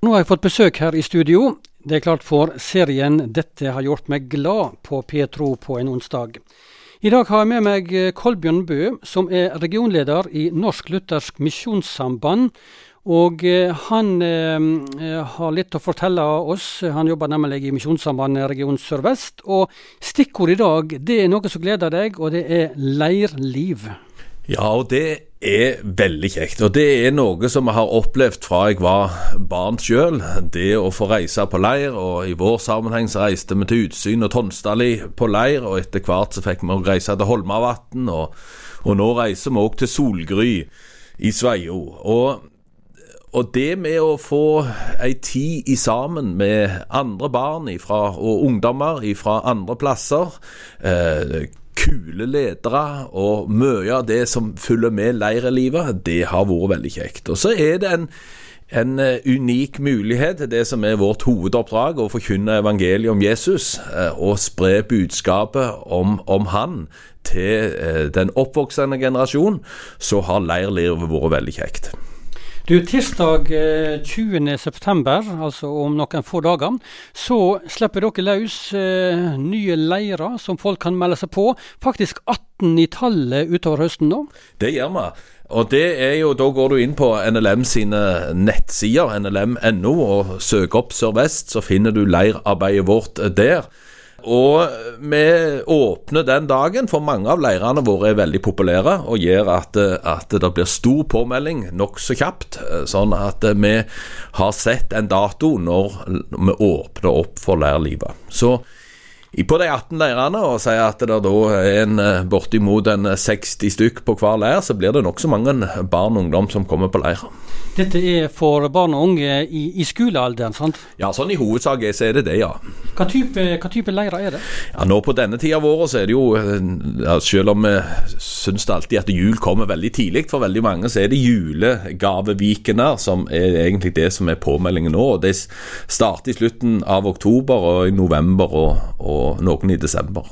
Nå har jeg fått besøk her i studio. Det er klart for serien 'Dette har gjort meg glad' på Petro på en onsdag. I dag har jeg med meg eh, Kolbjørn Bø, som er regionleder i Norsk Luthersk Misjonssamband. Og eh, han eh, har litt å fortelle oss. Han jobber nemlig i Misjonssambandet region Sør-Vest. Og stikkordet i dag det er noe som gleder deg, og det er leirliv. Ja, og det er veldig kjekt. Og det er noe som vi har opplevd fra jeg var barn sjøl. Det å få reise på leir. Og i vår sammenheng så reiste vi til Utsyn og Tonsdali på leir. Og etter hvert så fikk vi reise til Holmavatn. Og, og, nå reiser vi òg til Solgry i Sveio. Og, og det med å få ei tid i sammen med andre barn ifra, og ungdommer fra andre plasser, eh, kule ledere, og mye av det som følger med leirelivet, det har vært veldig kjekt. Og så er det en, en eh, unik mulighet det som er vårt hovedoppdrag, å forkynne evangeliet om Jesus eh, og spre budskapet om, om han til eh, den oppvoksende generasjon, så har leirlivet vært veldig kjekt. Du, Tirsdag 20.9, eh, altså om noen få dager, så slipper dere løs eh, nye leirer som folk kan melde seg på. Faktisk 18 i tallet utover høsten nå. Det gjør vi. Og det er jo, Da går du inn på NLM sine nettsider, nlm.no, og søker opp Sør-Vest, så finner du leirarbeidet vårt der. Og vi åpner den dagen, for mange av leirene våre er veldig populære og gjør at, at det blir stor påmelding nokså kjapt. Sånn at vi har sett en dato når vi åpner opp for leirlivet. Så på de 18 leirene, og sier at det da er en, bortimot en 60 stykk på hver leir, så blir det nokså mange barn og ungdom som kommer på leir. Dette er for barn og unge i, i skolealderen, sant? Ja, sånn i hovedsak så er det det, ja. Hva type, hva type leirer er det? Ja, Nå på denne tida av året så er det jo, ja, selv om vi syns alltid at jul kommer veldig tidlig for veldig mange, så er det julegaveviken her som er egentlig det som er påmeldingen nå. og Det starter i slutten av oktober og i november og, og noen i desember.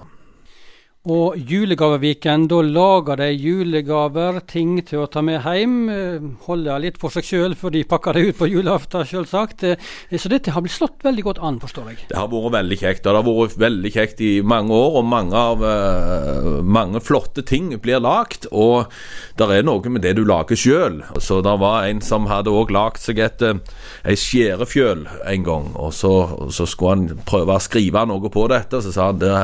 Og julegaveviken, da lager de julegaver, ting til å ta med hjem. holde holder litt for seg sjøl før de pakker det ut på julaften, selvsagt. Eh, så dette har blitt slått veldig godt an, forstår jeg. Det har vært veldig kjekt, og det har vært veldig kjekt i mange år. Og mange, av, uh, mange flotte ting blir lagt. Og det er noe med det du lager sjøl. Så det var en som hadde òg lagd seg et ei skjærefjøl en gang. Og så, så, skulle han prøve å skrive noe på dette, og så sa han det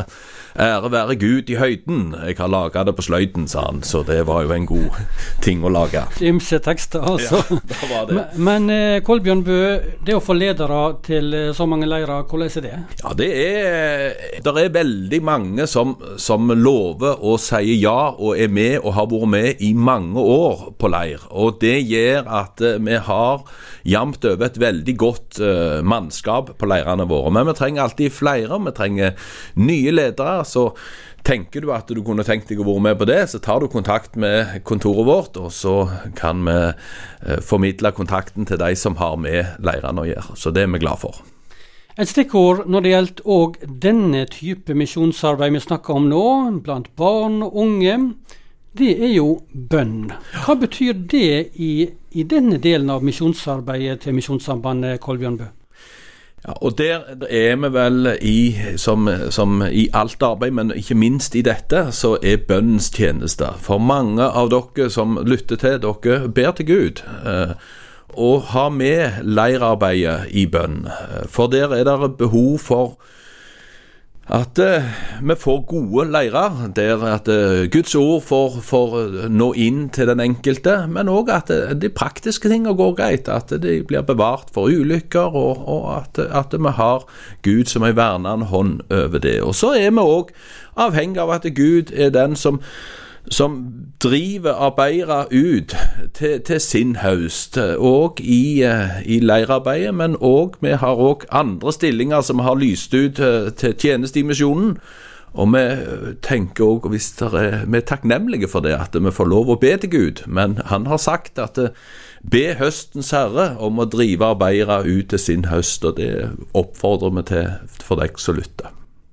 Ære være Gud i høyden, jeg har laga det på sløyden, sa han. Så det var jo en god ting å lage. Ymse tekster, altså. Ja, det var det. Men, men eh, Kolbjørn Bø, det å få ledere til eh, så mange leirer, hvordan er det? Ja, det er Det er veldig mange som, som lover og sier ja og er med og har vært med i mange år på leir. Og det gjør at eh, vi har jevnt over et veldig godt uh, mannskap på leirene våre. Men vi trenger alltid flere. Vi trenger nye ledere så tenker du at du kunne tenkt deg å være med på det, så tar du kontakt med kontoret vårt, og så kan vi eh, formidle kontakten til de som har med leirene å gjøre. Så det er vi glad for. Et stikkord når det gjelder òg denne type misjonsarbeid vi snakker om nå, blant barn og unge, det er jo bønn. Hva betyr det i, i denne delen av misjonsarbeidet til Misjonssambandet Kolbjørn Bø? Ja, og Der er vi vel i, som, som, i alt arbeid, men ikke minst i dette, så er bønnens tjeneste. For mange av dere som lytter til, dere ber til Gud. Eh, og har med leirarbeidet i bønn. For der er det behov for at eh, vi får gode leirer, der at eh, Guds ord får, får, eh, nå inn til den enkelte, men òg at eh, de praktiske tingene går greit. At de blir bevart for ulykker, og, og at, at, vi har Gud som en vernende hånd over det. Og Så er vi òg avhengig av at Gud er den som som driver arbeidere ut til, til sin høst, òg i, eh, i leirarbeidet. Men òg vi har òg andre stillinger som har lyst ut eh, til tjeneste. Og vi tenker òg, er, vi er takknemlige for det, at vi får lov å be til Gud. Men han har sagt at eh, be høstens herre om å drive arbeidere ut til sin høst, og det oppfordrer vi til for deg som lytter.